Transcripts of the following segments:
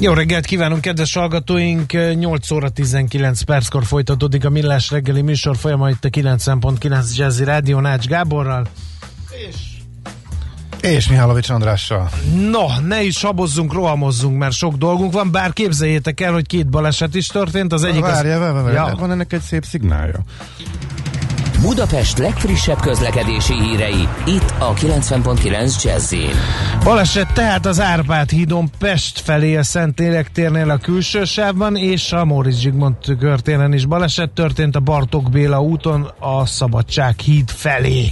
Jó reggelt kívánunk, kedves hallgatóink! 8 óra 19 perckor folytatódik a Millás reggeli műsor folyama itt a 90.9 Jazzy Rádió Nács Gáborral. És és Mihálovics Andrással. No, ne is habozzunk, rohamozzunk, mert sok dolgunk van, bár képzeljétek el, hogy két baleset is történt. Az egyik Várja, az... várja, ja. van ennek egy szép szignálja. Budapest legfrissebb közlekedési hírei, itt a 90.9 jazz Baleset tehát az Árpád hídon Pest felé a Szentlélek térnél a külső sávban, és a Móricz Zsigmond körtéren is baleset történt a Bartók Béla úton a Szabadság híd felé.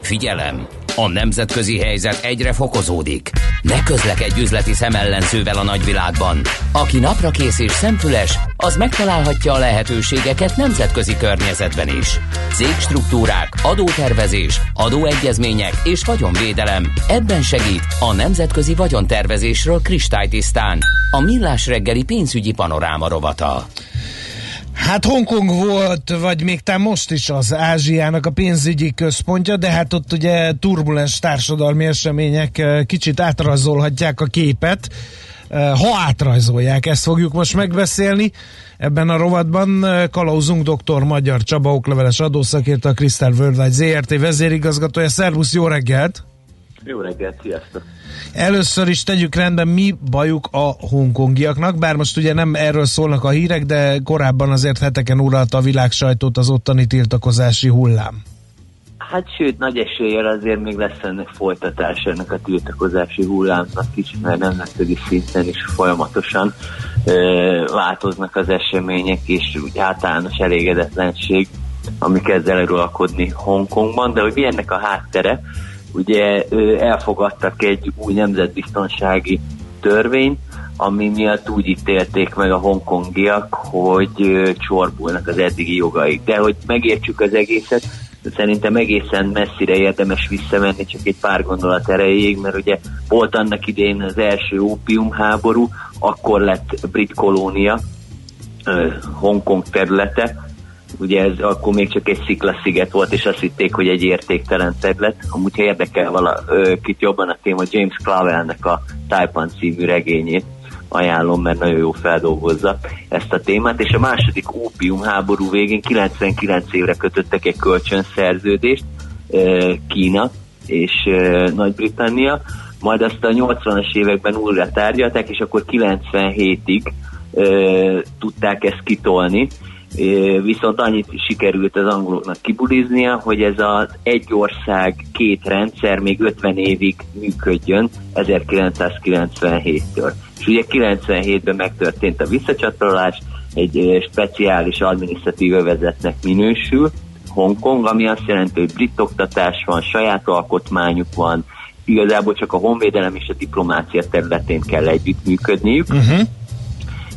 Figyelem! A nemzetközi helyzet egyre fokozódik. Ne közlekedj üzleti szemellenzővel a nagyvilágban. Aki napra kész és szemfüles, az megtalálhatja a lehetőségeket nemzetközi környezetben is. Cégstruktúrák, adótervezés, adóegyezmények és vagyonvédelem. Ebben segít a Nemzetközi Vagyontervezésről kristálytisztán. A Millás reggeli pénzügyi panoráma rovata. Hát Hongkong volt, vagy még talán most is az Ázsiának a pénzügyi központja, de hát ott ugye turbulens társadalmi események eh, kicsit átrajzolhatják a képet. Eh, ha átrajzolják, ezt fogjuk most megbeszélni. Ebben a rovatban eh, kalauzunk dr. Magyar Csaba okleveles adószakértő, a Crystal Worldwide ZRT vezérigazgatója. Szervusz, jó reggelt! Jó reggelt, sziasztok! Először is tegyük rendben, mi bajuk a hongkongiaknak, bár most ugye nem erről szólnak a hírek, de korábban azért heteken uralta a világ sajtót az ottani tiltakozási hullám. Hát sőt, nagy eséllyel azért még lesz ennek folytatása ennek a tiltakozási hullámnak kicsit, mert nemzetközi szinten is folyamatosan ö, változnak az események, és úgy általános elégedetlenség, ami kezd eluralkodni Hongkongban, de hogy mi ennek a háttere, ugye elfogadtak egy új nemzetbiztonsági törvényt, ami miatt úgy ítélték meg a hongkongiak, hogy csorbulnak az eddigi jogaik. De hogy megértsük az egészet, szerintem egészen messzire érdemes visszamenni, csak egy pár gondolat erejéig, mert ugye volt annak idén az első ópiumháború, akkor lett brit kolónia, Hongkong területe, ugye ez akkor még csak egy sziklasziget volt, és azt hitték, hogy egy értéktelen terület. Amúgy ha érdekel valakit jobban a téma, James Clavelnek a Taipan című regényét ajánlom, mert nagyon jó feldolgozza ezt a témát, és a második ópium háború végén 99 évre kötöttek egy kölcsönszerződést Kína és Nagy-Britannia, majd azt a 80-as években újra tárgyalták, és akkor 97-ig tudták ezt kitolni, viszont annyit sikerült az angoloknak kibuliznia, hogy ez az egy ország, két rendszer még 50 évig működjön 1997-től. És ugye 97-ben megtörtént a visszacsatolás, egy speciális adminisztratív övezetnek minősül, Hongkong, ami azt jelenti, hogy brit oktatás van, saját alkotmányuk van, igazából csak a honvédelem és a diplomácia területén kell együttműködniük. Uh-huh.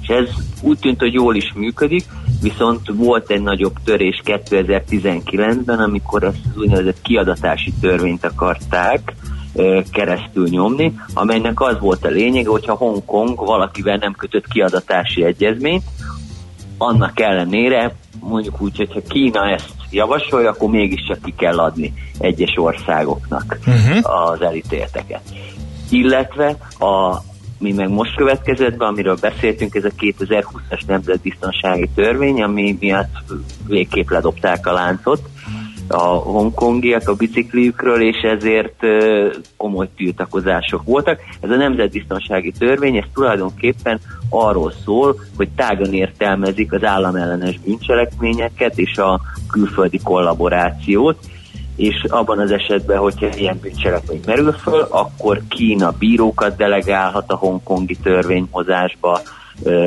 És ez úgy tűnt, hogy jól is működik, viszont volt egy nagyobb törés 2019-ben, amikor azt az úgynevezett kiadatási törvényt akarták keresztül nyomni, amelynek az volt a lényege, hogyha Hongkong valakivel nem kötött kiadatási egyezményt, annak ellenére mondjuk úgy, hogyha Kína ezt javasolja, akkor mégiscsak ki kell adni egyes országoknak uh-huh. az elítélteket. Illetve a mi meg most következett be, amiről beszéltünk, ez a 2020-as nemzetbiztonsági törvény, ami miatt végképp ledobták a láncot a hongkongiak a bicikliükről, és ezért komoly tiltakozások voltak. Ez a nemzetbiztonsági törvény, ez tulajdonképpen arról szól, hogy tágan értelmezik az államellenes bűncselekményeket és a külföldi kollaborációt, és abban az esetben, hogyha ilyen bűncselekmény merül föl, akkor Kína bírókat delegálhat a hongkongi törvényhozásba,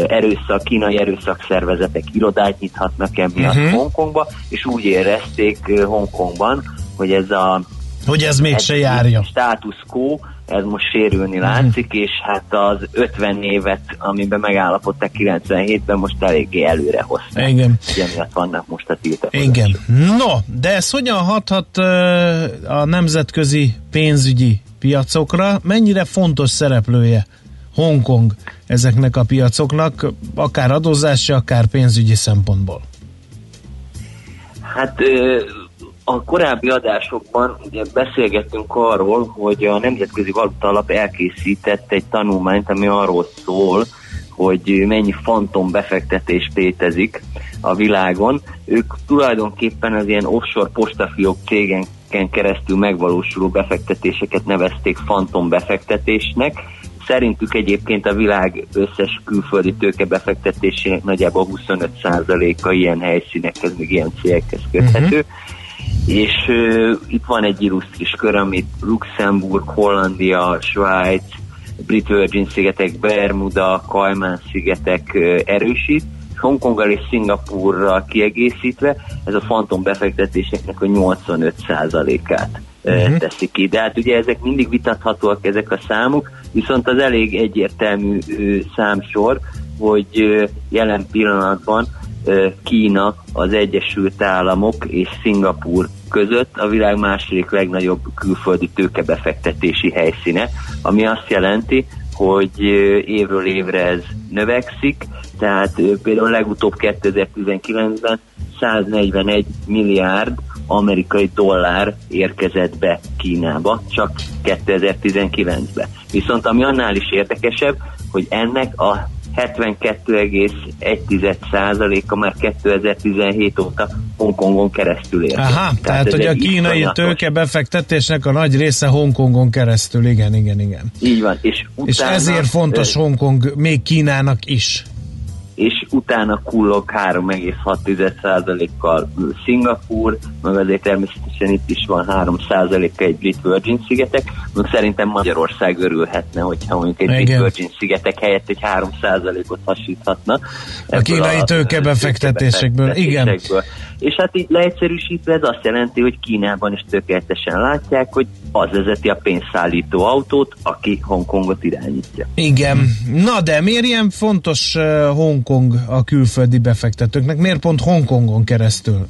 erőszak, kínai erőszakszervezetek irodát nyithatnak emiatt uh-huh. Hongkongba, és úgy érezték Hongkongban, hogy ez a hogy ez mégse járja. Status quo ez most sérülni mhm. látszik, és hát az 50 évet, amiben megállapodtak 97-ben, most eléggé előre hozták. Igen. Ugye miatt vannak most a tiltakozások. Igen. No, de ez hogyan hathat a nemzetközi pénzügyi piacokra? Mennyire fontos szereplője Hongkong ezeknek a piacoknak, akár adózási, akár pénzügyi szempontból? Hát a korábbi adásokban ugye beszélgettünk arról, hogy a Nemzetközi Valuta Alap elkészített egy tanulmányt, ami arról szól, hogy mennyi fantom befektetés létezik a világon. Ők tulajdonképpen az ilyen offshore postafiók cégeken keresztül megvalósuló befektetéseket nevezték fantom befektetésnek. Szerintük egyébként a világ összes külföldi tőke befektetésének nagyjából 25%-a ilyen helyszínekhez, még ilyen cégekhez köthető. Uh-huh és uh, itt van egy illusztris kör, amit Luxemburg, Hollandia, Svájc, Brit Virgin szigetek, Bermuda, Kajmán szigetek uh, erősít, Hongkonggal és Szingapurral kiegészítve ez a fantom befektetéseknek a 85%-át uh-huh. teszi ki. De hát ugye ezek mindig vitathatóak ezek a számok, viszont az elég egyértelmű számsor, hogy jelen pillanatban Kína, az Egyesült Államok és Szingapur között a világ második legnagyobb külföldi tőkebefektetési helyszíne, ami azt jelenti, hogy évről évre ez növekszik, tehát például legutóbb 2019-ben 141 milliárd amerikai dollár érkezett be Kínába, csak 2019-ben. Viszont ami annál is érdekesebb, hogy ennek a 72,1%-a már 2017 óta Hongkongon keresztül ér. Aha, tehát, tehát hogy a kínai tőke befektetésnek a nagy része Hongkongon keresztül, igen, igen, igen. Így van. És, utána, és ezért fontos Hongkong még Kínának is és utána kullog 3,6%-kal Szingapur, meg azért természetesen itt is van 3%-a egy Brit Virgin szigetek, meg szerintem Magyarország örülhetne, hogyha mondjuk egy Igen. Brit Virgin szigetek helyett egy 3%-ot hasíthatna. A kínai tőkebefektetésekből, igen. És hát így leegyszerűsítve ez azt jelenti, hogy Kínában is tökéletesen látják, hogy az vezeti a pénzszállító autót, aki Hongkongot irányítja. Igen. Na de miért ilyen fontos uh, Hongkong a külföldi befektetőknek? Miért pont Hongkongon keresztül?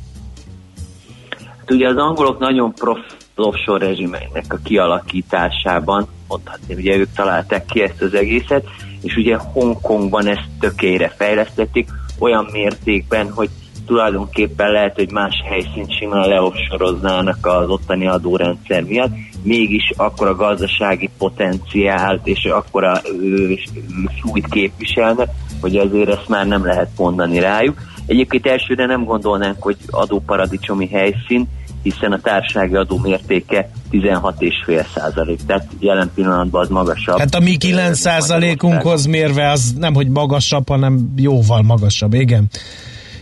Hát ugye az angolok nagyon prof offshore rezsimeinek a kialakításában, mondhatni, ugye ők találták ki ezt az egészet, és ugye Hongkongban ezt tökére fejlesztették, olyan mértékben, hogy tulajdonképpen lehet, hogy más helyszínt simán leoffsoroznának az ottani adórendszer miatt, mégis akkor a gazdasági potenciált és akkor a súlyt képviselnek, hogy azért ezt már nem lehet mondani rájuk. Egyébként elsőre nem gondolnánk, hogy adóparadicsomi helyszín, hiszen a társasági adó mértéke 16,5 százalék, tehát jelen pillanatban az magasabb. Hát a mi 9 százalékunkhoz mérve az nem, hogy magasabb, hanem jóval magasabb, igen.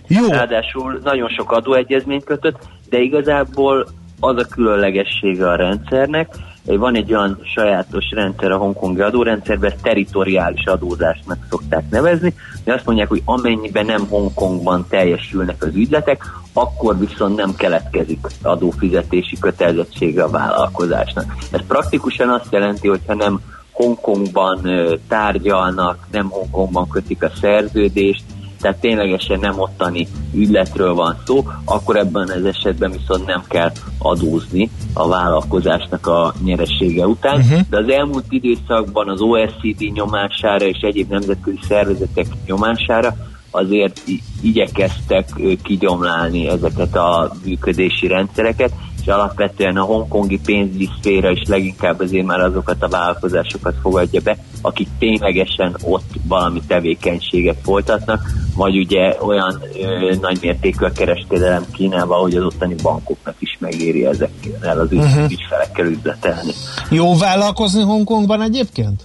Jó. Ráadásul nagyon sok adóegyezményt kötött, de igazából az a különlegessége a rendszernek, hogy van egy olyan sajátos rendszer a hongkongi adórendszerben, teritoriális adózásnak szokták nevezni, de azt mondják, hogy amennyiben nem Hongkongban teljesülnek az ügyletek, akkor viszont nem keletkezik adófizetési kötelezettsége a vállalkozásnak. Ez praktikusan azt jelenti, hogyha nem Hongkongban tárgyalnak, nem Hongkongban kötik a szerződést, tehát ténylegesen nem ottani ügyletről van szó, akkor ebben az esetben viszont nem kell adózni a vállalkozásnak a nyeressége után. Uh-huh. De az elmúlt időszakban az OECD nyomására és egyéb nemzetközi szervezetek nyomására azért igyekeztek kigyomlálni ezeket a működési rendszereket, és alapvetően a hongkongi pénzügyi szféra is leginkább azért már azokat a vállalkozásokat fogadja be, akik ténylegesen ott valami tevékenységet folytatnak, vagy ugye olyan ö, nagymértékű a kereskedelem Kínával, hogy az ottani bankoknak is megéri ezekkel az uh-huh. ügyfelekkel üzletelni. Jó vállalkozni Hongkongban egyébként?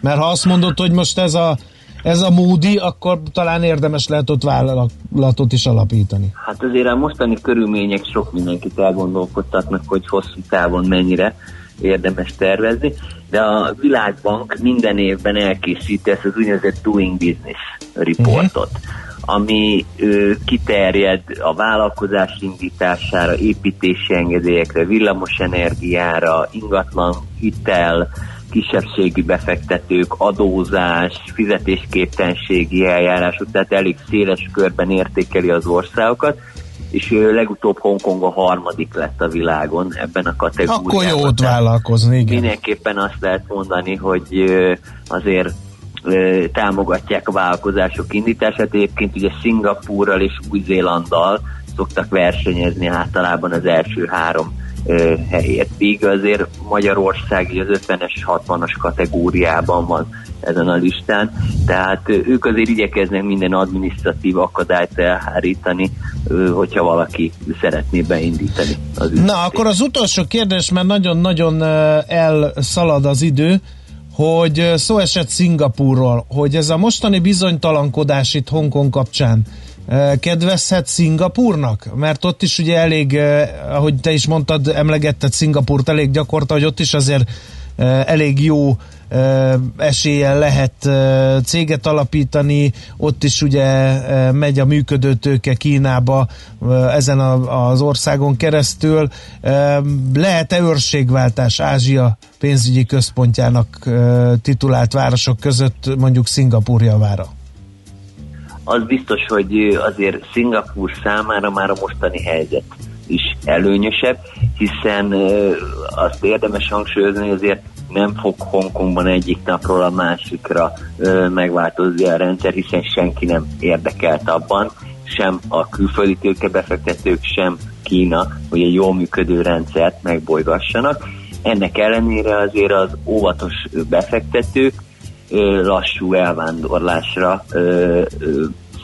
Mert ha azt mondod, hogy most ez a ez a módi, akkor talán érdemes lehet ott vállalatot is alapítani. Hát azért a mostani körülmények sok mindenkit elgondolkodtatnak, hogy hosszú távon mennyire érdemes tervezni, de a Világbank minden évben elkészíti ezt az úgynevezett Doing Business reportot. Uh-huh ami ö, kiterjed a vállalkozás indítására, építési engedélyekre, villamos energiára, ingatlan hitel, kisebbségi befektetők, adózás, fizetésképtelenségi eljárások, tehát elég széles körben értékeli az országokat, és legutóbb Hongkong a harmadik lett a világon ebben a kategóriában. Akkor jó ott vállalkozni, igen. Mindenképpen azt lehet mondani, hogy azért támogatják a vállalkozások indítását. Egyébként ugye Szingapúrral és Új-Zélanddal szoktak versenyezni általában az első három helyért. Míg azért Magyarország az 50-es, 60-as kategóriában van ezen a listán, tehát ők azért igyekeznek minden administratív akadályt elhárítani, hogyha valaki szeretné beindítani az Na, akkor az utolsó kérdés, mert nagyon-nagyon elszalad az idő, hogy szó esett Szingapúrról, hogy ez a mostani bizonytalankodás itt Hongkong kapcsán kedvezhet Szingapúrnak? Mert ott is ugye elég, ahogy te is mondtad, emlegetted Szingapúrt elég gyakorta, hogy ott is azért elég jó eséllyel lehet céget alapítani, ott is ugye megy a működőtőke Kínába ezen az országon keresztül. Lehet-e őrségváltás Ázsia pénzügyi központjának titulált városok között mondjuk Szingapúr javára? Az biztos, hogy azért Szingapúr számára már a mostani helyzet is előnyösebb, hiszen azt érdemes hangsúlyozni, hogy azért nem fog Hongkongban egyik napról a másikra megváltozni a rendszer, hiszen senki nem érdekelt abban, sem a külföldi tőkebefektetők, sem Kína, hogy egy jól működő rendszert megbolygassanak. Ennek ellenére azért az óvatos befektetők lassú elvándorlásra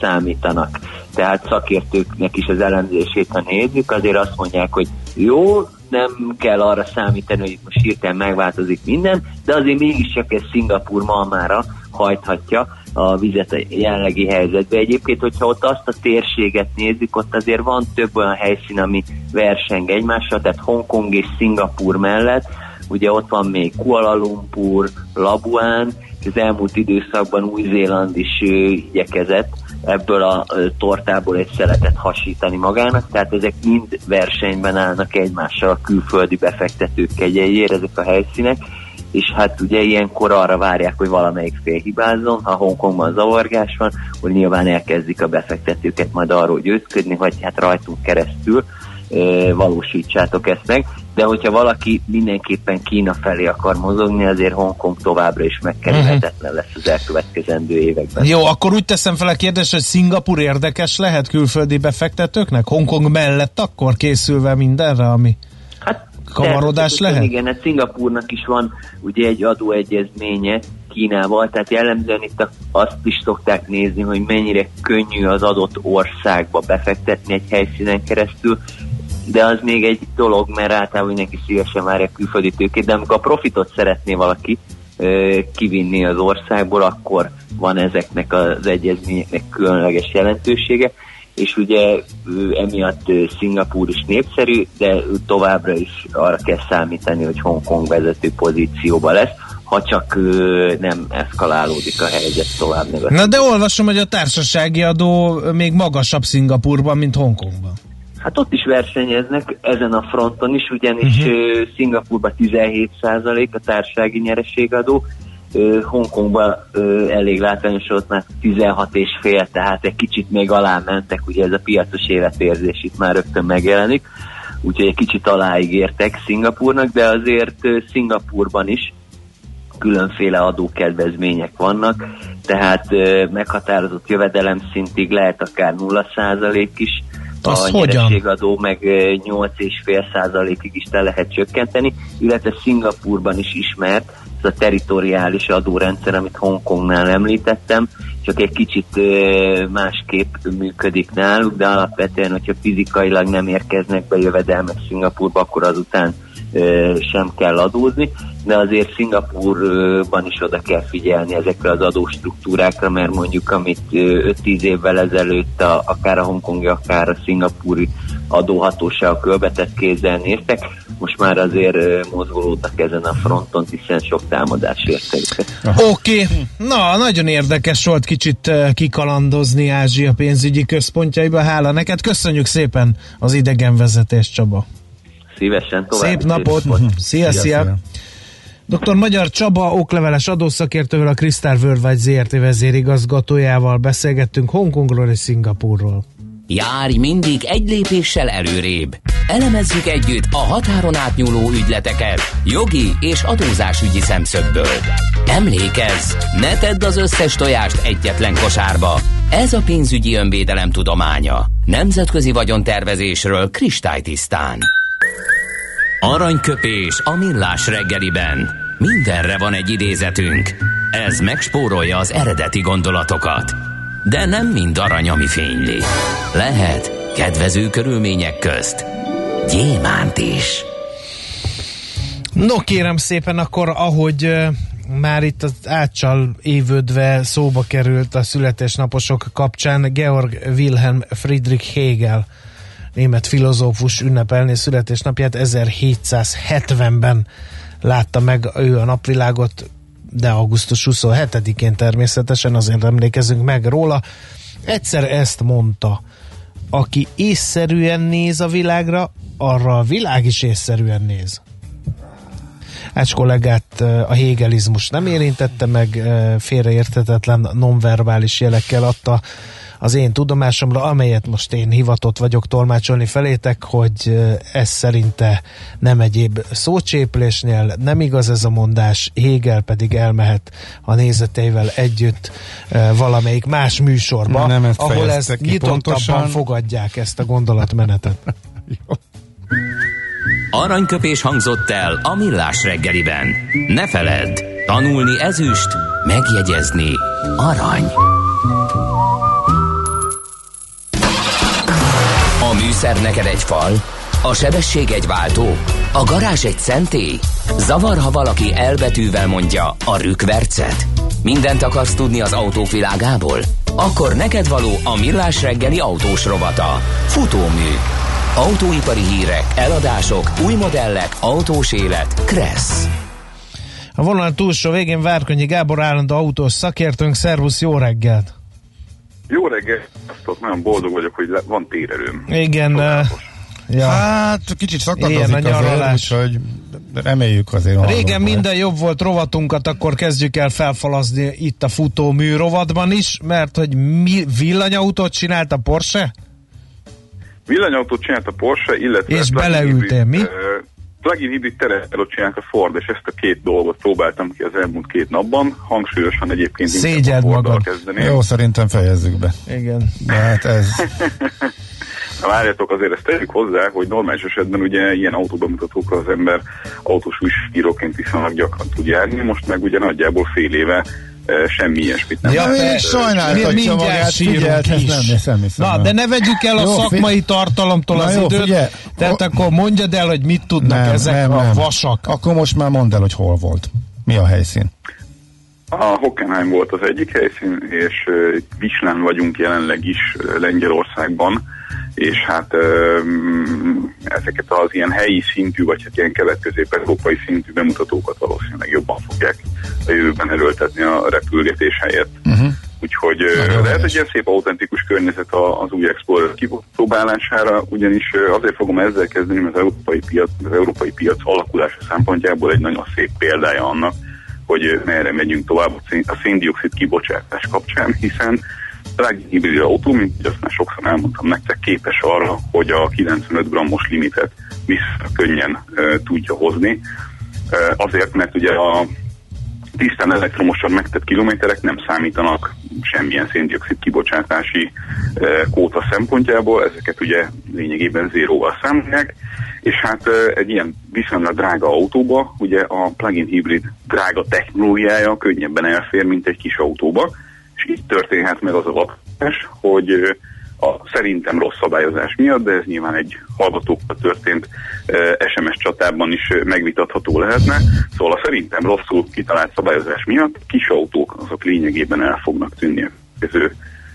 számítanak. Tehát szakértőknek is az elemzését, ha nézzük, azért azt mondják, hogy jó, nem kell arra számítani, hogy most hirtelen megváltozik minden, de azért mégiscsak ez Szingapur malmára hajthatja a vizet a jelenlegi helyzetbe. Egyébként, hogyha ott azt a térséget nézzük, ott azért van több olyan helyszín, ami verseng egymással, tehát Hongkong és Szingapur mellett, ugye ott van még Kuala Lumpur, Labuán, és az elmúlt időszakban Új-Zéland is igyekezett ebből a tortából egy szeletet hasítani magának, tehát ezek mind versenyben állnak egymással a külföldi befektetők kegyeiért, ezek a helyszínek, és hát ugye ilyenkor arra várják, hogy valamelyik fél hibázzon, ha Hongkongban zavargás van, hogy nyilván elkezdik a befektetőket majd arról győzködni, hogy hát rajtunk keresztül e, valósítsátok ezt meg de hogyha valaki mindenképpen Kína felé akar mozogni, azért Hongkong továbbra is megkerülhetetlen lesz az elkövetkezendő években. Jó, akkor úgy teszem fel a kérdést, hogy Szingapur érdekes lehet külföldi befektetőknek? Hongkong mellett akkor készülve mindenre, ami hát, kamarodás lehet? Igen, hát Szingapurnak is van ugye egy adóegyezménye Kínával, tehát jellemzően itt azt is szokták nézni, hogy mennyire könnyű az adott országba befektetni egy helyszínen keresztül, de az még egy dolog, mert általában mindenki szívesen várja külföldi tőkét, de amikor a profitot szeretné valaki ö, kivinni az országból, akkor van ezeknek az egyezményeknek különleges jelentősége, és ugye emiatt Szingapúr is népszerű, de továbbra is arra kell számítani, hogy Hongkong vezető pozícióba lesz, ha csak ö, nem eszkalálódik a helyzet tovább negatív. Na de olvasom, hogy a társasági adó még magasabb Szingapurban, mint Hongkongban. Hát ott is versenyeznek ezen a fronton is, ugyanis uh-huh. Szingapurban 17% a társasági nyereségadó, Hongkongban elég látványos ott már 16 és fél, tehát egy kicsit még alá mentek, ugye ez a piacos életérzés itt már rögtön megjelenik, úgyhogy egy kicsit aláígértek Szingapurnak, de azért Szingapurban is különféle adókedvezmények vannak, tehát meghatározott jövedelem szintig lehet akár 0% is, az a nyerességadó meg 8,5 százalékig is le lehet csökkenteni, illetve Szingapurban is ismert ez a teritoriális adórendszer, amit Hongkongnál említettem, csak egy kicsit másképp működik náluk, de alapvetően, hogyha fizikailag nem érkeznek be jövedelmek Szingapurba, akkor azután sem kell adózni, de azért Szingapurban is oda kell figyelni ezekre az adóstruktúrákra, mert mondjuk amit 5-10 évvel ezelőtt a, akár a hongkongi, akár a szingapúri adóhatóságok ölbetett kézzel néztek, most már azért mozgolódnak ezen a fronton, hiszen sok támadás érte Oké, okay. na nagyon érdekes volt kicsit kikalandozni Ázsia pénzügyi központjaiba. Hála neked, köszönjük szépen az idegenvezetést Csaba. Szívesen tovább. Szép napot! Szia, szia! szia. Dr. Magyar Csaba, okleveles adószakértővel, a Crystal Worldwide ZRT vezérigazgatójával beszélgettünk Hongkongról és Szingapurról. Járj mindig egy lépéssel előrébb. Elemezzük együtt a határon átnyúló ügyleteket jogi és adózásügyi szemszögből. Emlékezz, ne tedd az összes tojást egyetlen kosárba. Ez a pénzügyi önvédelem tudománya. Nemzetközi vagyontervezésről kristálytisztán. Aranyköpés a millás reggeliben. Mindenre van egy idézetünk. Ez megspórolja az eredeti gondolatokat. De nem mind arany, ami fényli. Lehet kedvező körülmények közt gyémánt is. No kérem szépen, akkor ahogy már itt az átcsal évődve szóba került a születésnaposok kapcsán Georg Wilhelm Friedrich Hegel német filozófus ünnepelni születésnapját 1770-ben látta meg ő a napvilágot, de augusztus 27-én természetesen azért emlékezünk meg róla. Egyszer ezt mondta, aki észszerűen néz a világra, arra a világ is észszerűen néz. Ács kollégát a hegelizmus nem érintette meg, félreérthetetlen nonverbális jelekkel adta az én tudomásomra, amelyet most én hivatott vagyok tolmácsolni felétek, hogy ez szerinte nem egyéb szócséplésnél, nem igaz ez a mondás, Hegel pedig elmehet a nézeteivel együtt valamelyik más műsorba, nem ezt ahol ezt nyitottabban pontosan. fogadják ezt a gondolatmenetet. Aranyköpés hangzott el a millás reggeliben. Ne feledd, tanulni ezüst, megjegyezni arany. Műszer neked egy fal, a sebesség egy váltó, a garázs egy szentély. Zavar, ha valaki elbetűvel mondja a rükvercet. Mindent akarsz tudni az autók világából? Akkor neked való a millás reggeli autós rovata. Futómű. Autóipari hírek, eladások, új modellek, autós élet. Kressz. A vonal túlsó végén Várkonyi Gábor állandó autós szakértőnk. Szervusz, jó reggelt! Jó reggelt, nagyon boldog vagyok, hogy van térerőm. Igen, uh, ja. Hát kicsit szakadozik azért, úgyhogy reméljük azért. Régen minden jobb volt rovatunkat, akkor kezdjük el felfalazni itt a futómű rovatban is, mert hogy mi villanyautót csinált a Porsche? Villanyautót csinált a Porsche, illetve... És beleültél, mi? Plug-in hibrid terepelőt csinálják a Ford, és ezt a két dolgot próbáltam ki az elmúlt két napban. Hangsúlyosan egyébként Szégyed magad. Kezdeném. Jó, szerintem fejezzük be. Igen. De hát ez... Na várjatok, azért ezt tegyük hozzá, hogy normális esetben ugye ilyen autóbemutatókra az ember autós újságíróként viszonylag gyakran tud járni, most meg ugye nagyjából fél éve semmi ilyesmit nem. Ja, mi sajnáltatja magát, figyelt, ez nem, semmi Na, de ne vegyük el a jó, szakmai tartalomtól Na az jó, időt, figyel. tehát akkor mondjad el, hogy mit tudnak nem, ezek nem, a nem. vasak. Akkor most már mondd el, hogy hol volt. Mi a helyszín? A Hockenheim volt az egyik helyszín, és Vislán vagyunk jelenleg is Lengyelországban, és hát ezeket az ilyen helyi szintű, vagy hát ilyen kelet-közép-európai szintű bemutatókat valószínűleg jobban fogják a jövőben erőltetni a repülgetés helyett. Uh-huh. Úgyhogy de ez egy ilyen szép autentikus környezet az új Explorer kipróbálására, ugyanis azért fogom ezzel kezdeni, mert az európai piac, az európai piac alakulása szempontjából egy nagyon szép példája annak, hogy merre megyünk tovább a széndiokszid kibocsátás kapcsán, hiszen plug hibrid autó, mint azt már sokszor elmondtam nektek, képes arra, hogy a 95 grammos limitet vissza könnyen uh, tudja hozni. Uh, azért, mert ugye a tisztán elektromosan megtett kilométerek nem számítanak semmilyen széndiokszid kibocsátási uh, kóta szempontjából, ezeket ugye lényegében zéróval számolják, és hát uh, egy ilyen viszonylag drága autóba, ugye a plug-in hibrid drága technológiája könnyebben elfér, mint egy kis autóba, és így történhet meg az a lakás, hogy a szerintem rossz szabályozás miatt, de ez nyilván egy hallgatókkal történt SMS csatában is megvitatható lehetne. Szóval a szerintem rosszul kitalált szabályozás miatt kis autók azok lényegében el fognak tűnni következő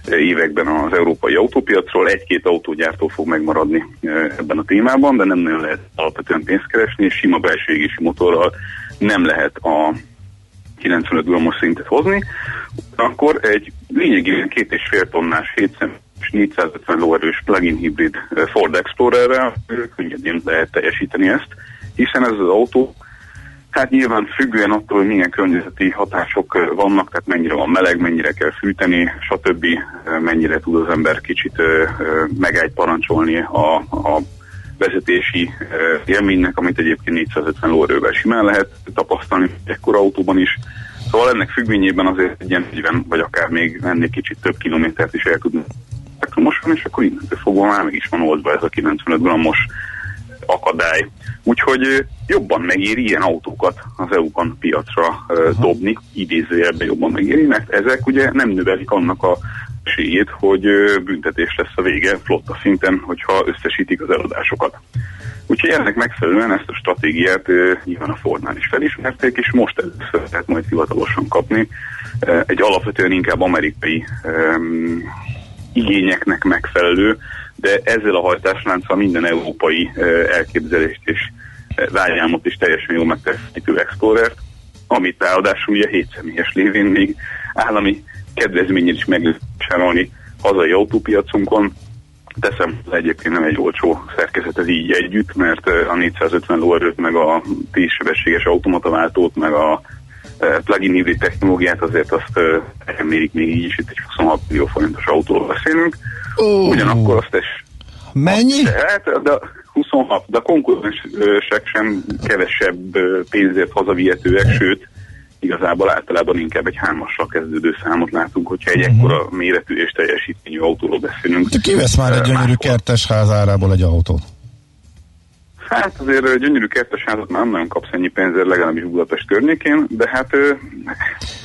években az európai autópiacról. Egy-két autógyártó fog megmaradni ebben a témában, de nem nagyon lehet alapvetően pénzt keresni, és sima belső égési motorral nem lehet a 95 grammos szintet hozni, akkor egy lényegében két és fél tonnás 700 és 450 lóerős plug-in hibrid Ford Explorer-rel könnyedén lehet teljesíteni ezt, hiszen ez az autó Hát nyilván függően attól, hogy milyen környezeti hatások vannak, tehát mennyire van meleg, mennyire kell fűteni, stb. mennyire tud az ember kicsit megállt parancsolni a, a vezetési élménynek, amit egyébként 450 lóerővel simán lehet tapasztalni ekkor autóban is. Szóval ennek függvényében azért egy ilyen 40, vagy akár még ennél kicsit több kilométert is el tudni elektromosan, és akkor innentől fogva már meg is van oldva ez a 95 grammos akadály. Úgyhogy jobban megéri ilyen autókat az EU-ban piacra uh, dobni, idézőjelben jobban megéri, mert ezek ugye nem növelik annak a esélyét, hogy büntetés lesz a vége flotta szinten, hogyha összesítik az eladásokat. Úgyhogy ennek megfelelően ezt a stratégiát nyilván a Fordnál is felismerték, és most először lehet majd hivatalosan kapni egy alapvetően inkább amerikai um, igényeknek megfelelő, de ezzel a hajtáslánccal minden európai elképzelést és vágyámot is teljesen jól megteszítő Explorer, amit ráadásul ugye 7 személyes lévén még állami kedvezményét is meg hazai autópiacunkon. Teszem, egyébként nem egy olcsó szerkezet ez így együtt, mert a 450 lóerőt, meg a 10 sebességes automataváltót, meg a plug-in hibrid technológiát, azért azt emérik még így is, itt egy 26 millió forintos autóról beszélünk. Uh. Ugyanakkor azt is... Mennyi? Hát, de 26, de a konkurensek sem kevesebb pénzért hazavihetőek, sőt, igazából általában inkább egy hármassal kezdődő számot látunk, hogyha egy uh-huh. ekkora méretű és teljesítményű autóról beszélünk. Te kivesz már egy gyönyörű kertes házárából egy autót? Hát azért gyönyörű kertes házat már nem nagyon kapsz ennyi pénzért, legalábbis Budapest környékén, de hát,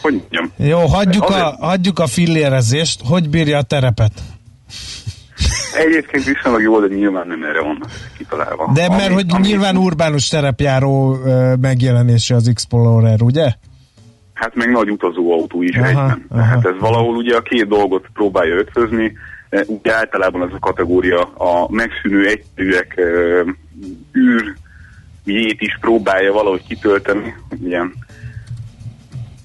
hogy mondjam. Jó, hagyjuk, azért... a, hagyjuk a fillérezést, hogy bírja a terepet? Egyébként viszonylag jó, de nyilván nem erre van kitalálva. De mert ami, hogy ami nyilván urbánus terepjáró megjelenése az Explorer, ugye? Hát meg nagy utazóautó is aha, egyben. Aha. Tehát ez valahol ugye a két dolgot próbálja ötvözni. Ugye általában ez a kategória a megszűnő egyszerűek űrjét is próbálja valahogy kitölteni. Ugye,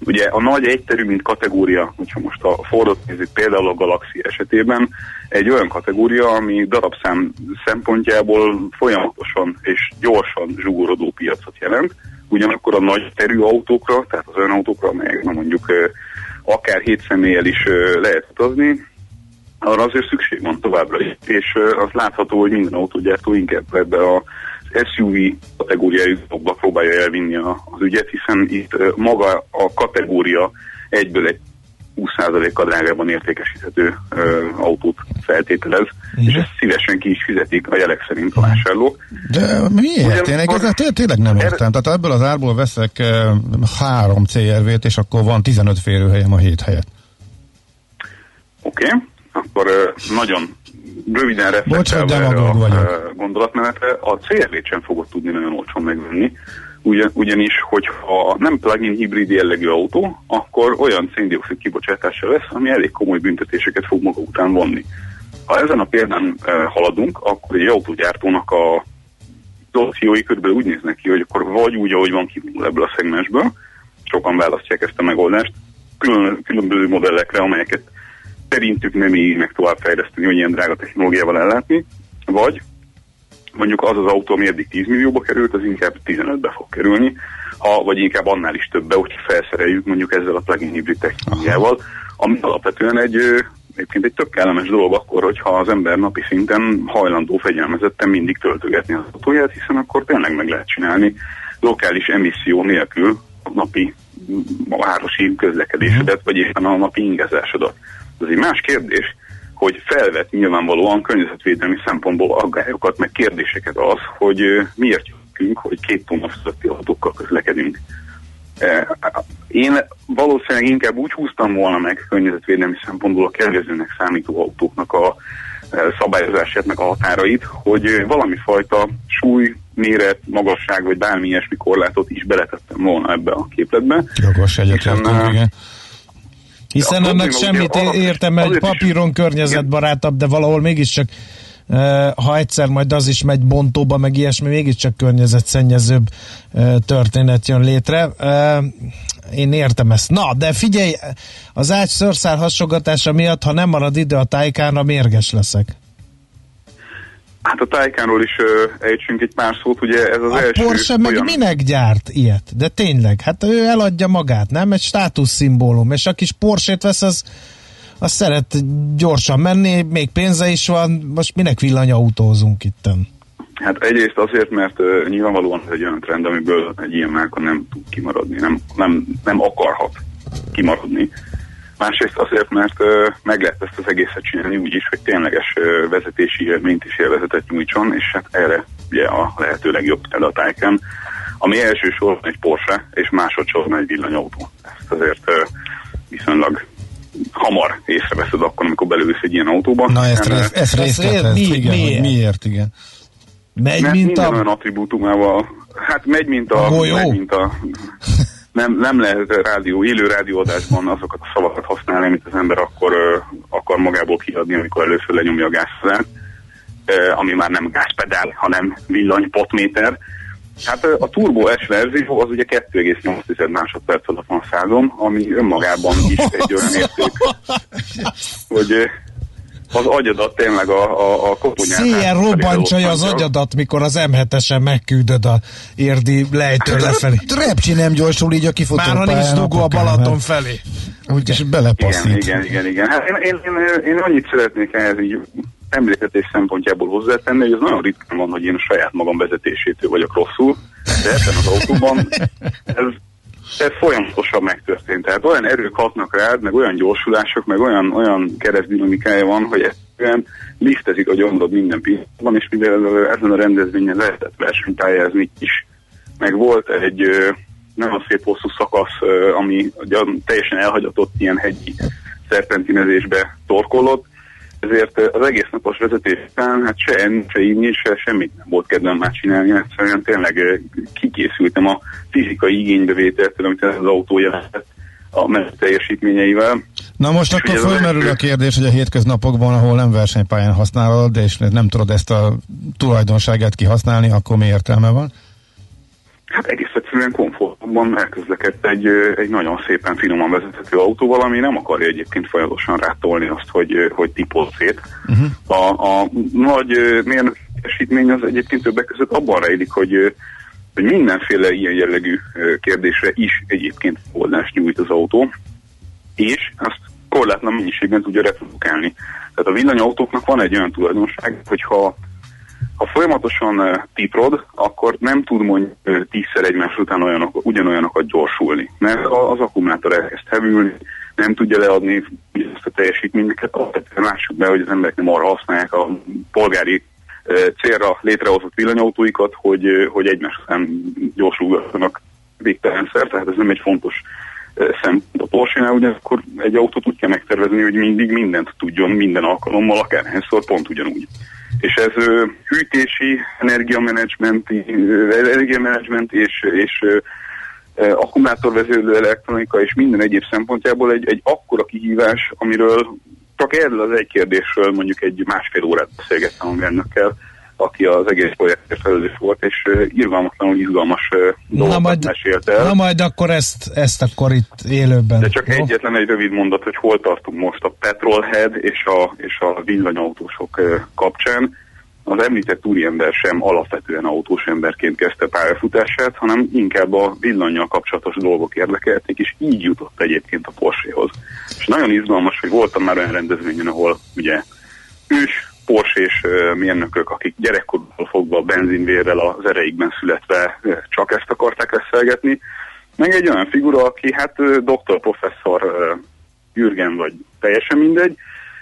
ugye a nagy egyterű, mint kategória, hogyha most a Fordot nézzük például a Galaxy esetében, egy olyan kategória, ami darabszám szempontjából folyamatosan és gyorsan zsugorodó piacot jelent, ugyanakkor a nagy terű autókra, tehát az olyan autókra, amelyek mondjuk akár hét személlyel is lehet utazni, arra azért szükség van továbbra is, és az látható, hogy minden autógyártó inkább ebbe a SUV kategóriájukba próbálja elvinni az ügyet, hiszen itt maga a kategória egyből egy 20%-kal drágában értékesíthető ö, autót feltételez, Igen. és ezt szívesen ki is fizetik a jelek szerint a vásárlók. De miért? Én ezzel tényleg nem értem. Tehát ebből az árból veszek három CRV-t, és akkor van 15 férőhelyem a hét helyett. Oké, okay. akkor ö, nagyon röviden reflektálva a gondolatmenetre, a CRV-t sem fogod tudni nagyon olcsón megvenni, ugyan, ugyanis, hogyha nem plug-in hibrid jellegű autó, akkor olyan széndiokszid kibocsátása lesz, ami elég komoly büntetéseket fog maga után vonni. Ha ezen a példán e, haladunk, akkor egy autógyártónak a opciói körülbelül úgy néznek ki, hogy akkor vagy úgy, ahogy van kivonul ebből a szegmensből, sokan választják ezt a megoldást, külön, különböző modellekre, amelyeket szerintük nem így meg tovább fejleszteni, hogy ilyen drága technológiával ellátni, vagy mondjuk az az autó, ami eddig 10 millióba került, az inkább 15-be fog kerülni, ha, vagy inkább annál is többe, hogy felszereljük mondjuk ezzel a plug-in hibrid technológiával, ami alapvetően egy egyébként egy tök kellemes dolog akkor, hogyha az ember napi szinten hajlandó fegyelmezetten mindig töltögetni az autóját, hiszen akkor tényleg meg lehet csinálni lokális emisszió nélkül a napi a városi közlekedésedet, vagy éppen a napi ingezásodat. Ez egy más kérdés, hogy felvet nyilvánvalóan környezetvédelmi szempontból aggályokat, meg kérdéseket az, hogy miért jöttünk, hogy két tonna fölötti autókkal közlekedünk. Én valószínűleg inkább úgy húztam volna meg környezetvédelmi szempontból a kedvezőnek számító autóknak a szabályozását, meg a határait, hogy valami fajta súly, méret, magasság, vagy bármi ilyesmi korlátot is beletettem volna ebbe a képletbe. Jogos egyetértünk, igen. Hiszen annak semmit értem, egy papíron környezetbarátabb, de valahol mégiscsak ha egyszer majd az is megy bontóba, meg ilyesmi, mégiscsak környezetszennyezőbb történet jön létre. Én értem ezt. Na, de figyelj, az ágy szőrszál hasogatása miatt, ha nem marad idő a tájkánra, mérges leszek. Hát a tájkánról is uh, ejtsünk egy pár szót, ugye ez az a első... Porsche meg olyan... minek gyárt ilyet? De tényleg, hát ő eladja magát, nem? Egy státuszszimbólum, és aki Porsche-t vesz, az az szeret gyorsan menni, még pénze is van, most minek villanyautózunk itten? Hát egyrészt azért, mert uh, nyilvánvalóan ez egy olyan trend, amiből egy ilyen márka nem tud kimaradni, nem, nem, nem akarhat kimaradni. Másrészt azért, mert meg lehet ezt az egészet csinálni úgy is, hogy tényleges vezetési élményt és élvezetet nyújtson, és hát erre ugye a lehető legjobb a tájken, ami elsősorban egy Porsche, és másodszorban egy villanyautó. Ezt azért viszonylag hamar észreveszed akkor, amikor belülsz egy ilyen autóba. Na ezt, ezt, ezt részletez, mi, igen, miért? miért, igen. Megy, Mert mint minden a... olyan attribútumával, hát megy, mint a... a megy, mint a nem, nem lehet rádió, élő rádióadásban azokat a szavakat használni, amit az ember akkor uh, akar magából kiadni, amikor először lenyomja a gázszalát, uh, ami már nem gázpedál, hanem villanypotméter. Hát a Turbo S verzió az ugye 2,8 másodperc alatt van százom, ami önmagában is egy olyan érték, hogy az agyadat tényleg a, a, a koponyát. Széjjel robbantja az agyadat, mikor az M7-esen megküldöd a érdi lejtő hát, lefelé. Repcsi nem gyorsul így a kifutópályán. Már ha nincs dugó a Balaton felé. Úgy, és belepasszít. Igen, igen, igen. igen. Hát én, én, én, én annyit szeretnék ehhez így emléketés szempontjából hozzátenni, hogy ez nagyon ritkán van, hogy én a saját magam vezetésétől vagyok rosszul, de ebben az autóban ez, ez folyamatosan megtörtént. Tehát olyan erők hatnak rád, meg olyan gyorsulások, meg olyan, olyan keresztdinamikája van, hogy egyszerűen liftezik a gyomrod minden pillanatban, és mivel ezen a rendezvényen lehetett versenypályázni is. Meg volt egy nagyon szép hosszú szakasz, ami teljesen elhagyatott ilyen hegyi szerpentinezésbe torkolott, ezért az egész napos vezetés után hát se enni, se inni, se semmit nem volt kedvem már csinálni, egyszerűen tényleg kikészültem a fizikai igénybevételtől, amit az autó jelentett a menet teljesítményeivel. Na most és akkor fölmerül a kérdés, hogy a hétköznapokban, ahol nem versenypályán használod, és nem tudod ezt a tulajdonságát kihasználni, akkor mi értelme van? Hát egész egyszerűen komfortban elközlekedt egy, egy nagyon szépen finoman vezethető autóval, ami nem akarja egyébként folyamatosan rátolni azt, hogy, hogy tipol szét. Uh-huh. A, a nagy mérnökesítmény az egyébként többek között abban rejlik, hogy, hogy mindenféle ilyen jellegű kérdésre is egyébként oldást nyújt az autó, és azt korlátlan mennyiségben tudja reprodukálni. Tehát a villanyautóknak van egy olyan tulajdonság, hogyha ha folyamatosan uh, tiprod, akkor nem tud mondjuk uh, tízszer egymás után olyanok, ugyanolyanokat gyorsulni, mert az akkumulátor elkezd hevülni, nem tudja leadni ezt a teljesítményeket, alapvetően lássuk be, hogy az emberek nem arra használják a polgári uh, célra létrehozott villanyautóikat, hogy, hogy egymás után gyorsulgatnak végtelenszer, tehát ez nem egy fontos szempont a Porsche-nál, ugye akkor egy autót úgy kell megtervezni, hogy mindig mindent tudjon minden alkalommal, akárhányszor pont ugyanúgy. És ez hűtési, energiamenedzsment, energiamenedzsment és, és akkumulátorvezérlő elektronika és minden egyéb szempontjából egy, egy akkora kihívás, amiről csak erről az egy kérdésről mondjuk egy másfél órát beszélgettem a mérnökkel, aki az egész projektért felelős volt, és irgalmatlanul izgalmas dolgokat majd, mesélt el. Na majd akkor ezt, ezt akkor itt élőben. De csak jó? egyetlen egy rövid mondat, hogy hol tartunk most a petrolhead és a, és a villanyautósok kapcsán. Az említett úriember sem alapvetően autós emberként kezdte pályafutását, hanem inkább a villanyjal kapcsolatos dolgok érdekelték, és így jutott egyébként a Porschehoz. És nagyon izgalmas, hogy voltam már olyan rendezvényen, ahol ugye ős porsés mérnökök, akik gyerekkorból fogva a benzinvérrel az ereikben születve csak ezt akarták leszelgetni, meg egy olyan figura, aki hát doktor, professzor, Jürgen vagy teljesen mindegy,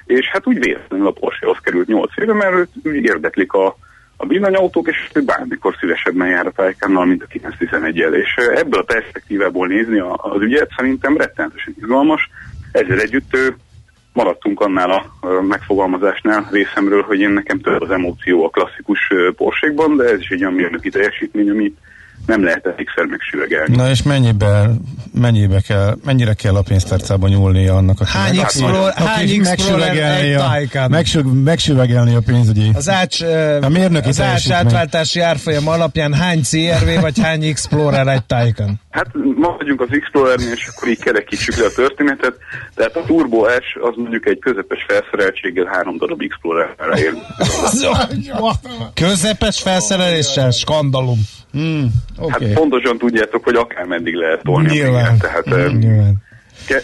és hát úgy véletlenül a Porschehoz került 8 éve, mert őt érdeklik a, a villanyautók, és ő bármikor szívesebben jár a Taycannal, mint a 911 el És ebből a perspektívából nézni az ügyet szerintem rettenetesen izgalmas. Ezzel együtt ő maradtunk annál a megfogalmazásnál részemről, hogy én nekem több az emóció a klasszikus porsékban, de ez is egy olyan mérnöki teljesítmény, ami nem lehet elégszer megsüvegelni. Na és mennyibe, mennyibe kell, mennyire kell a pénztárcába nyúlni annak, aki hány meg, Explorer, aki, hány Explorer a, megsüv, megsüvegelni a pénzügyi az ács, a mérnöki az ács átváltási árfolyam alapján hány CRV vagy hány Explorer egy Taycan? Hát ma vagyunk az Explorer-nél, és akkor így kerekítsük le a történetet. Tehát a Turbo S az mondjuk egy közepes felszereltséggel három darab Explorer-re ér. közepes felszereléssel? Skandalum. Mm, okay. Hát pontosan tudjátok, hogy akár meddig lehet tolni Nyilván. a Tehát, Nyilván.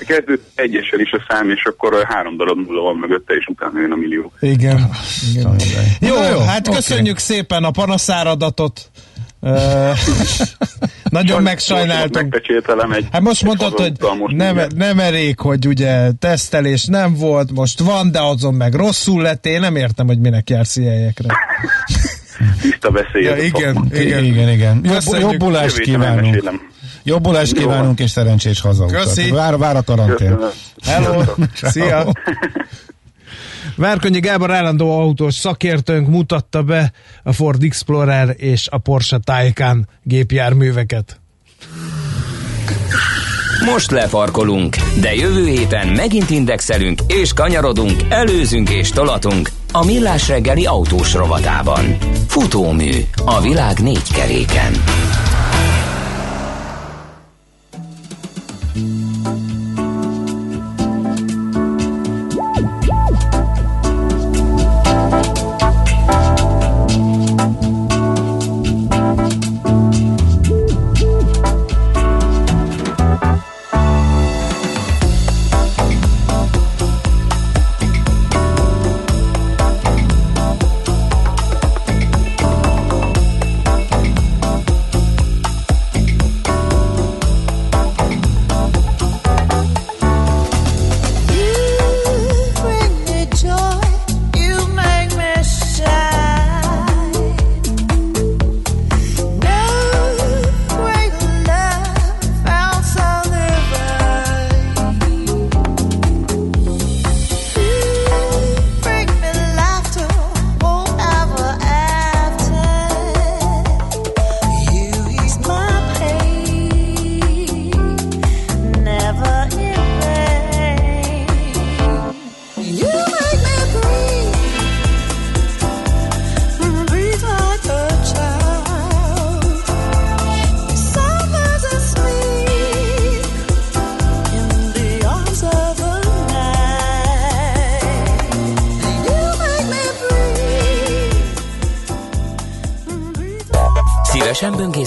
Kezdő egyessel is a szám, és akkor három darab nulla van mögötte, és utána jön a millió. Igen. Igen. Jó, jó, hát okay. köszönjük szépen a panaszáradatot. Nagyon megsajnáltunk. Hát most mondtad, hogy most nem, nem elég, hogy ugye tesztelés nem volt, most van, de azon meg rosszul lett. Én nem értem, hogy minek jársz ilyenekre. Tiszta beszél. Ja, igen, igen, igen, igen. Jobb, jobbulást kívánunk. Jobbulást kívánunk, és szerencsés hazautat. Köszi. Vár, vár a karantén. Hello. Szia. Várkonyi Gábor állandó autós szakértőnk mutatta be a Ford Explorer és a Porsche Taycan gépjárműveket. Most lefarkolunk, de jövő héten megint indexelünk és kanyarodunk, előzünk és tolatunk a Millás reggeli autós rovatában. Futómű a világ négy keréken.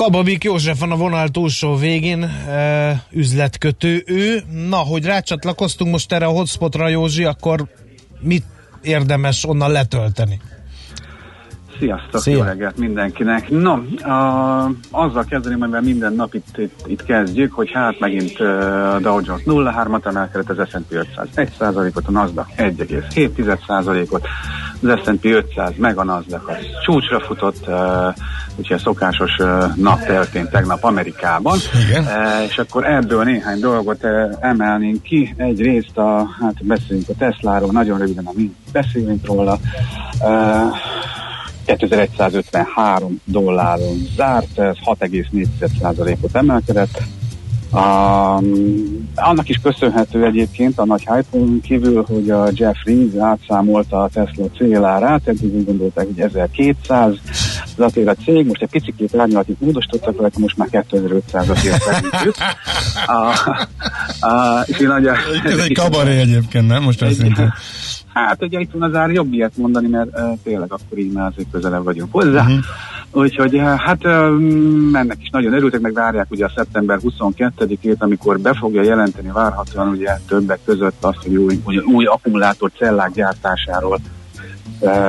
Kababik József van a vonal túlsó végén, e, üzletkötő ő. Na, hogy rácsatlakoztunk most erre a hotspotra, Józsi, akkor mit érdemes onnan letölteni? Sziasztok, Szia. jó reggelt mindenkinek. No, a, azzal kezdeném, amivel minden nap itt, itt, itt kezdjük, hogy hát megint a Dow Jones 0,3-at emelkedett, az S&P 500 1%-ot, a Nasdaq 1,7%-ot, az S&P 500 meg a Nasdaq az csúcsra futott, úgyhogy a szokásos nap történt tegnap Amerikában. Igen. És akkor ebből néhány dolgot emelnénk ki. Egyrészt a, hát beszéljünk a Tesláról, nagyon röviden, amit beszélünk róla. Uh, 2153 dolláron zárt, ez 6,4%-ot emelkedett. Um, annak is köszönhető egyébként a nagy hype kívül, hogy a Jeff Reeves átszámolta a Tesla célárát, eddig úgy gondolták, hogy 1200 azért a cég, most egy picit árnyalatig módosítottak rajta, most már 2500-at ért szerintük. Ez egy kabaré egyébként, nem? Most azt Hát ugye itt van az ár jobb ilyet mondani, mert uh, tényleg akkor így már azért közelebb vagyunk hozzá. Uh-huh. Úgyhogy hát um, ennek is nagyon örültek, meg várják ugye a szeptember 22-ét, amikor be fogja jelenteni várhatóan ugye többek között azt, hogy új, új, új akkumulátor cellák gyártásáról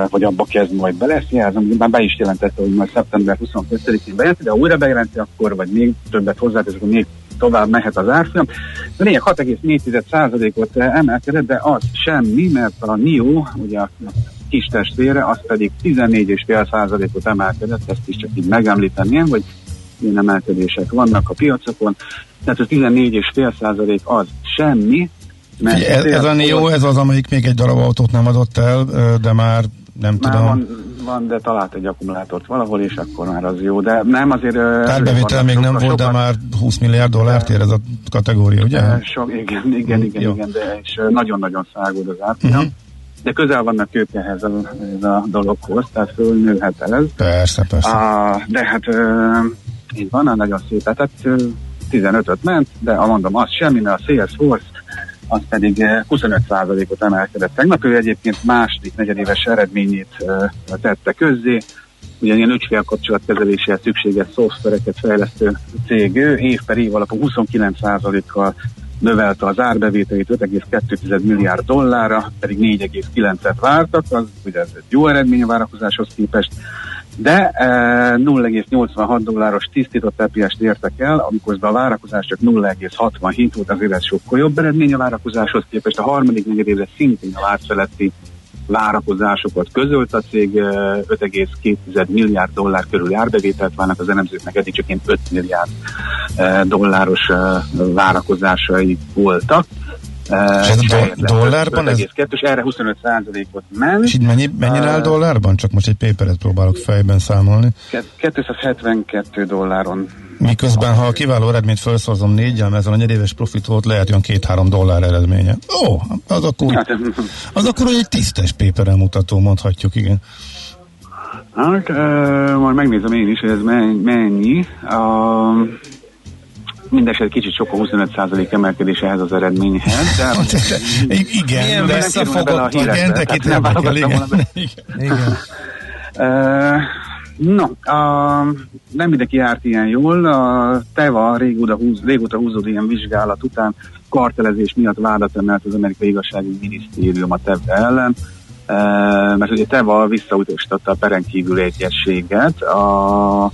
vagy abba kezd majd bele. Ezt jelzem, már be is jelentette, hogy majd szeptember 22-én bejelenti, de ha újra bejelenti, akkor, vagy még többet hozzátesz, akkor még tovább mehet az árfolyam. De lényeg 6,4%-ot emelkedett, de az semmi, mert a NIO, ugye a kis testvére, az pedig 14,5%-ot emelkedett, ezt is csak így megemlíteném, hogy ilyen emelkedések vannak a piacokon. Tehát a 14,5% az semmi, mert ez, ez a NIO, ez az, amelyik még egy darab autót nem adott el, de már nem már tudom. Van, van, de talált egy akkumulátort valahol, és akkor már az jó. De nem azért... Tárbevétel még nem volt, de már 20 milliárd dollárt ér ez a kategória, ugye? Sok, igen, igen, igen, jó. igen, de és nagyon-nagyon száguld az árfolyam. Uh-huh. De közel vannak ők ehhez a, ez a dologhoz, tehát fölnőhet ez. Persze, persze. A, de hát így van, nagyon szép. Tehát 15-öt ment, de mondom, az semmi, mert a Salesforce az pedig 25%-ot emelkedett. Tegnap ő egyébként második negyedéves eredményét tette közzé, ugyanilyen ügyfélkapcsolatkezeléséhez szükséges szoftvereket fejlesztő cég ő, év per év alapú 29%-kal növelte az árbevételét 5,2 milliárd dollárra, pedig 4,9-et vártak, az ugye ez egy jó eredmény a várakozáshoz képest, de e, 0,86 dolláros tisztított EPS-t értek el, amikor a várakozás csak 0,67 volt, azért ez sokkal jobb eredmény a várakozáshoz képest. A harmadik negyedévre szintén a várfeletti várakozásokat közölt a cég, 5,2 milliárd dollár körül árbevételt várnak az elemzőknek, eddig csak 5 milliárd dolláros várakozásai voltak. És ez do- dollárban? Ez... 2, erre 25 ot ment. És így mennyi, mennyire áll dollárban? Csak most egy paperet próbálok fejben számolni. 272 dolláron. Miközben, ha a kiváló eredményt felszorozom négyel, ezzel a negyedéves profit volt, lehet olyan két-három dollár eredménye. Ó, az akkor, hát, az akkor egy tisztes paperen mutató, mondhatjuk, igen. Hát, uh, majd megnézem én is, hogy ez mennyi. Uh, Mindenesetre kicsit sok a 25% emelkedés ehhez az eredményhez. De hát, igen, Milyen de visszafogott a híreket. Nem igen. igen. Uh, No, a, nem mindenki járt ilyen jól. A TEVA régóta, húz, régóta húzódó ilyen vizsgálat után kartelezés miatt vádat emelt az amerikai igazságügyi minisztérium a TEVA ellen, e, mert ugye TEVA visszautasította a perenkívül egyességet. A,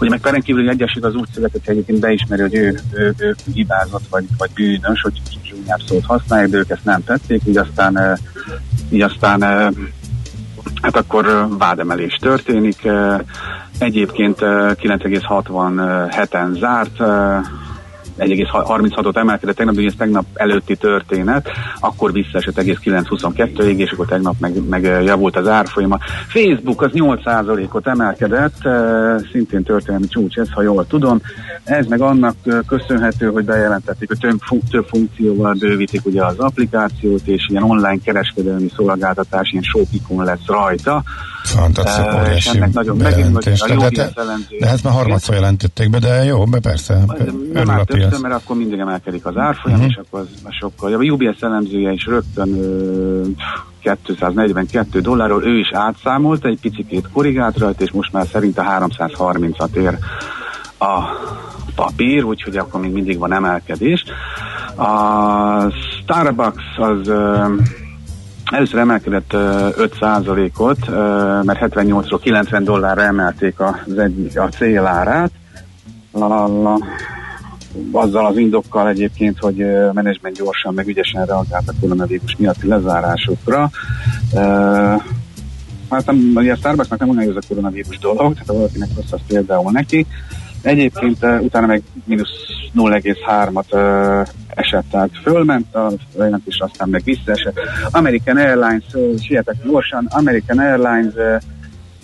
Ugye meg peren kívül egyesít az úgy született, hogy egyébként beismeri, hogy ő, ő, ő hibázott, vagy, vagy bűnös, hogy csúnyább szót használja, de ők ezt nem tették, így aztán, így aztán hát akkor vádemelés történik. Egyébként 9,67-en zárt, 1,36-ot emelkedett, tegnap, ugye ez tegnap előtti történet, akkor visszaesett 1,922-ig, és akkor tegnap meg, meg javult az árfolyama. Facebook az 8%-ot emelkedett, szintén történelmi csúcs ez, ha jól tudom. Ez meg annak köszönhető, hogy bejelentették, hogy több, több funkcióval bővítik ugye az applikációt, és ilyen online kereskedelmi szolgáltatás, ilyen shopikon lesz rajta. Fantasztikus, uh, és ennek nagyon megint, a de, de, de ezt már harmadszor jelentették be, de jó, be persze. Nem áll többször, mert akkor mindig emelkedik az árfolyam, uh-huh. és akkor az, sokkal. A UBS elemzője is rögtön uh, 242 dollárról, ő is átszámolt, egy picit korrigált rajta, és most már szerint a 330-at ér a papír, úgyhogy akkor még mindig van emelkedés. A Starbucks az uh, Először emelkedett 5%-ot, mert 78-ról 90 dollárra emelték az egy, a célárát. Azzal az indokkal egyébként, hogy a menedzsment gyorsan meg ügyesen reagált a koronavírus miatti lezárásokra. Hát ugye a Starbucksnak nem olyan ez a koronavírus dolog, tehát valakinek rossz az például neki. Egyébként utána meg mínusz 0,3-at uh, esett, tehát fölment a jelentés, aztán meg visszaesett. American Airlines, sietek gyorsan, American Airlines uh,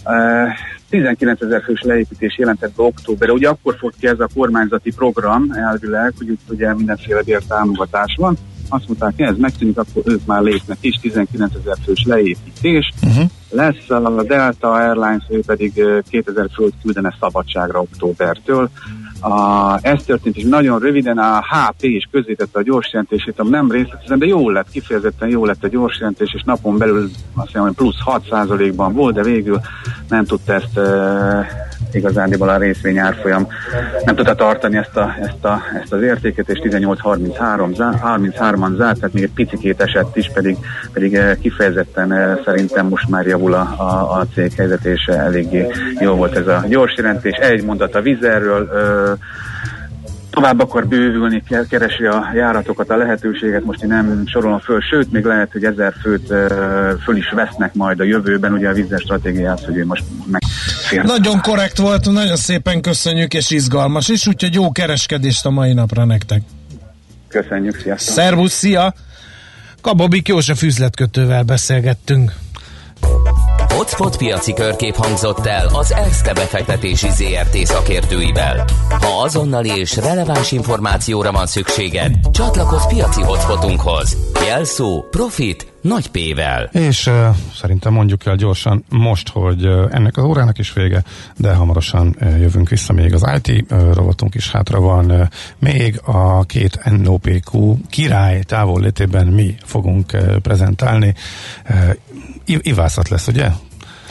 uh, 19 ezer fős leépítés jelentett be októberre. Ugye akkor fog ki ez a kormányzati program elvileg, hogy itt ugye mindenféle bértámogatás van. Azt mondták, ez megszűnik, akkor ők már lépnek is, 19 ezer fős leépítés. Uh-huh. Lesz a Delta Airlines, ő pedig 2000 főt küldene szabadságra októbertől. A, ez történt, és nagyon röviden a HP is közzétette a gyors jelentését, ami nem részletesen, de jó lett, kifejezetten jó lett a gyors jelentés, és napon belül azt hiszem, hogy plusz 6%-ban volt, de végül nem tudta ezt e, igazándiból a részvény árfolyam nem tudta tartani ezt, a, ezt, a, ezt az értéket, és 18-33-an zárt, tehát még egy picikét esett is, pedig, pedig kifejezetten szerintem most már javul a, a, a cég helyzet, és eléggé jó volt ez a gyors jelentés. Egy mondat a vizerről, tovább akar bővülni, keresi a járatokat, a lehetőséget, most én nem sorolom föl, sőt, még lehet, hogy ezer főt föl is vesznek majd a jövőben, ugye a vízes stratégiát, hogy ő most meg Nagyon korrekt volt, nagyon szépen köszönjük, és izgalmas is, úgyhogy jó kereskedést a mai napra nektek. Köszönjük, sziasztok! Szervusz, szia! Kababik József üzletkötővel beszélgettünk. Hotspot piaci körkép hangzott el az ESZTE befektetési ZRT szakértőivel. Ha azonnali és releváns információra van szükséged, csatlakozz piaci hotspotunkhoz. Jelszó Profit nagy P-vel. És uh, szerintem mondjuk el gyorsan most, hogy uh, ennek az órának is vége, de hamarosan uh, jövünk vissza, még az IT uh, rovatunk is hátra van. Uh, még a két NOPQ király távol létében mi fogunk uh, prezentálni. Uh, ivászat lesz, ugye?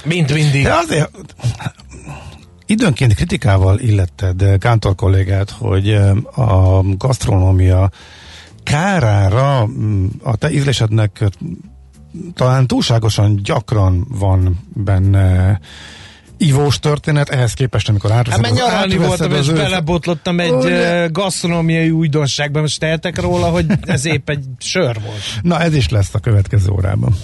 Mint mindig. De azért, időnként kritikával illetted Kántor kollégát, hogy a gasztronómia kárára mm, a te ízlésednek talán túlságosan gyakran van benne ivós történet, ehhez képest, amikor átveszed Hát nyaralni voltam, és őt... belebotlottam egy uh, gasztronómiai újdonságban, most tehetek róla, hogy ez épp egy sör volt. Na, ez is lesz a következő órában.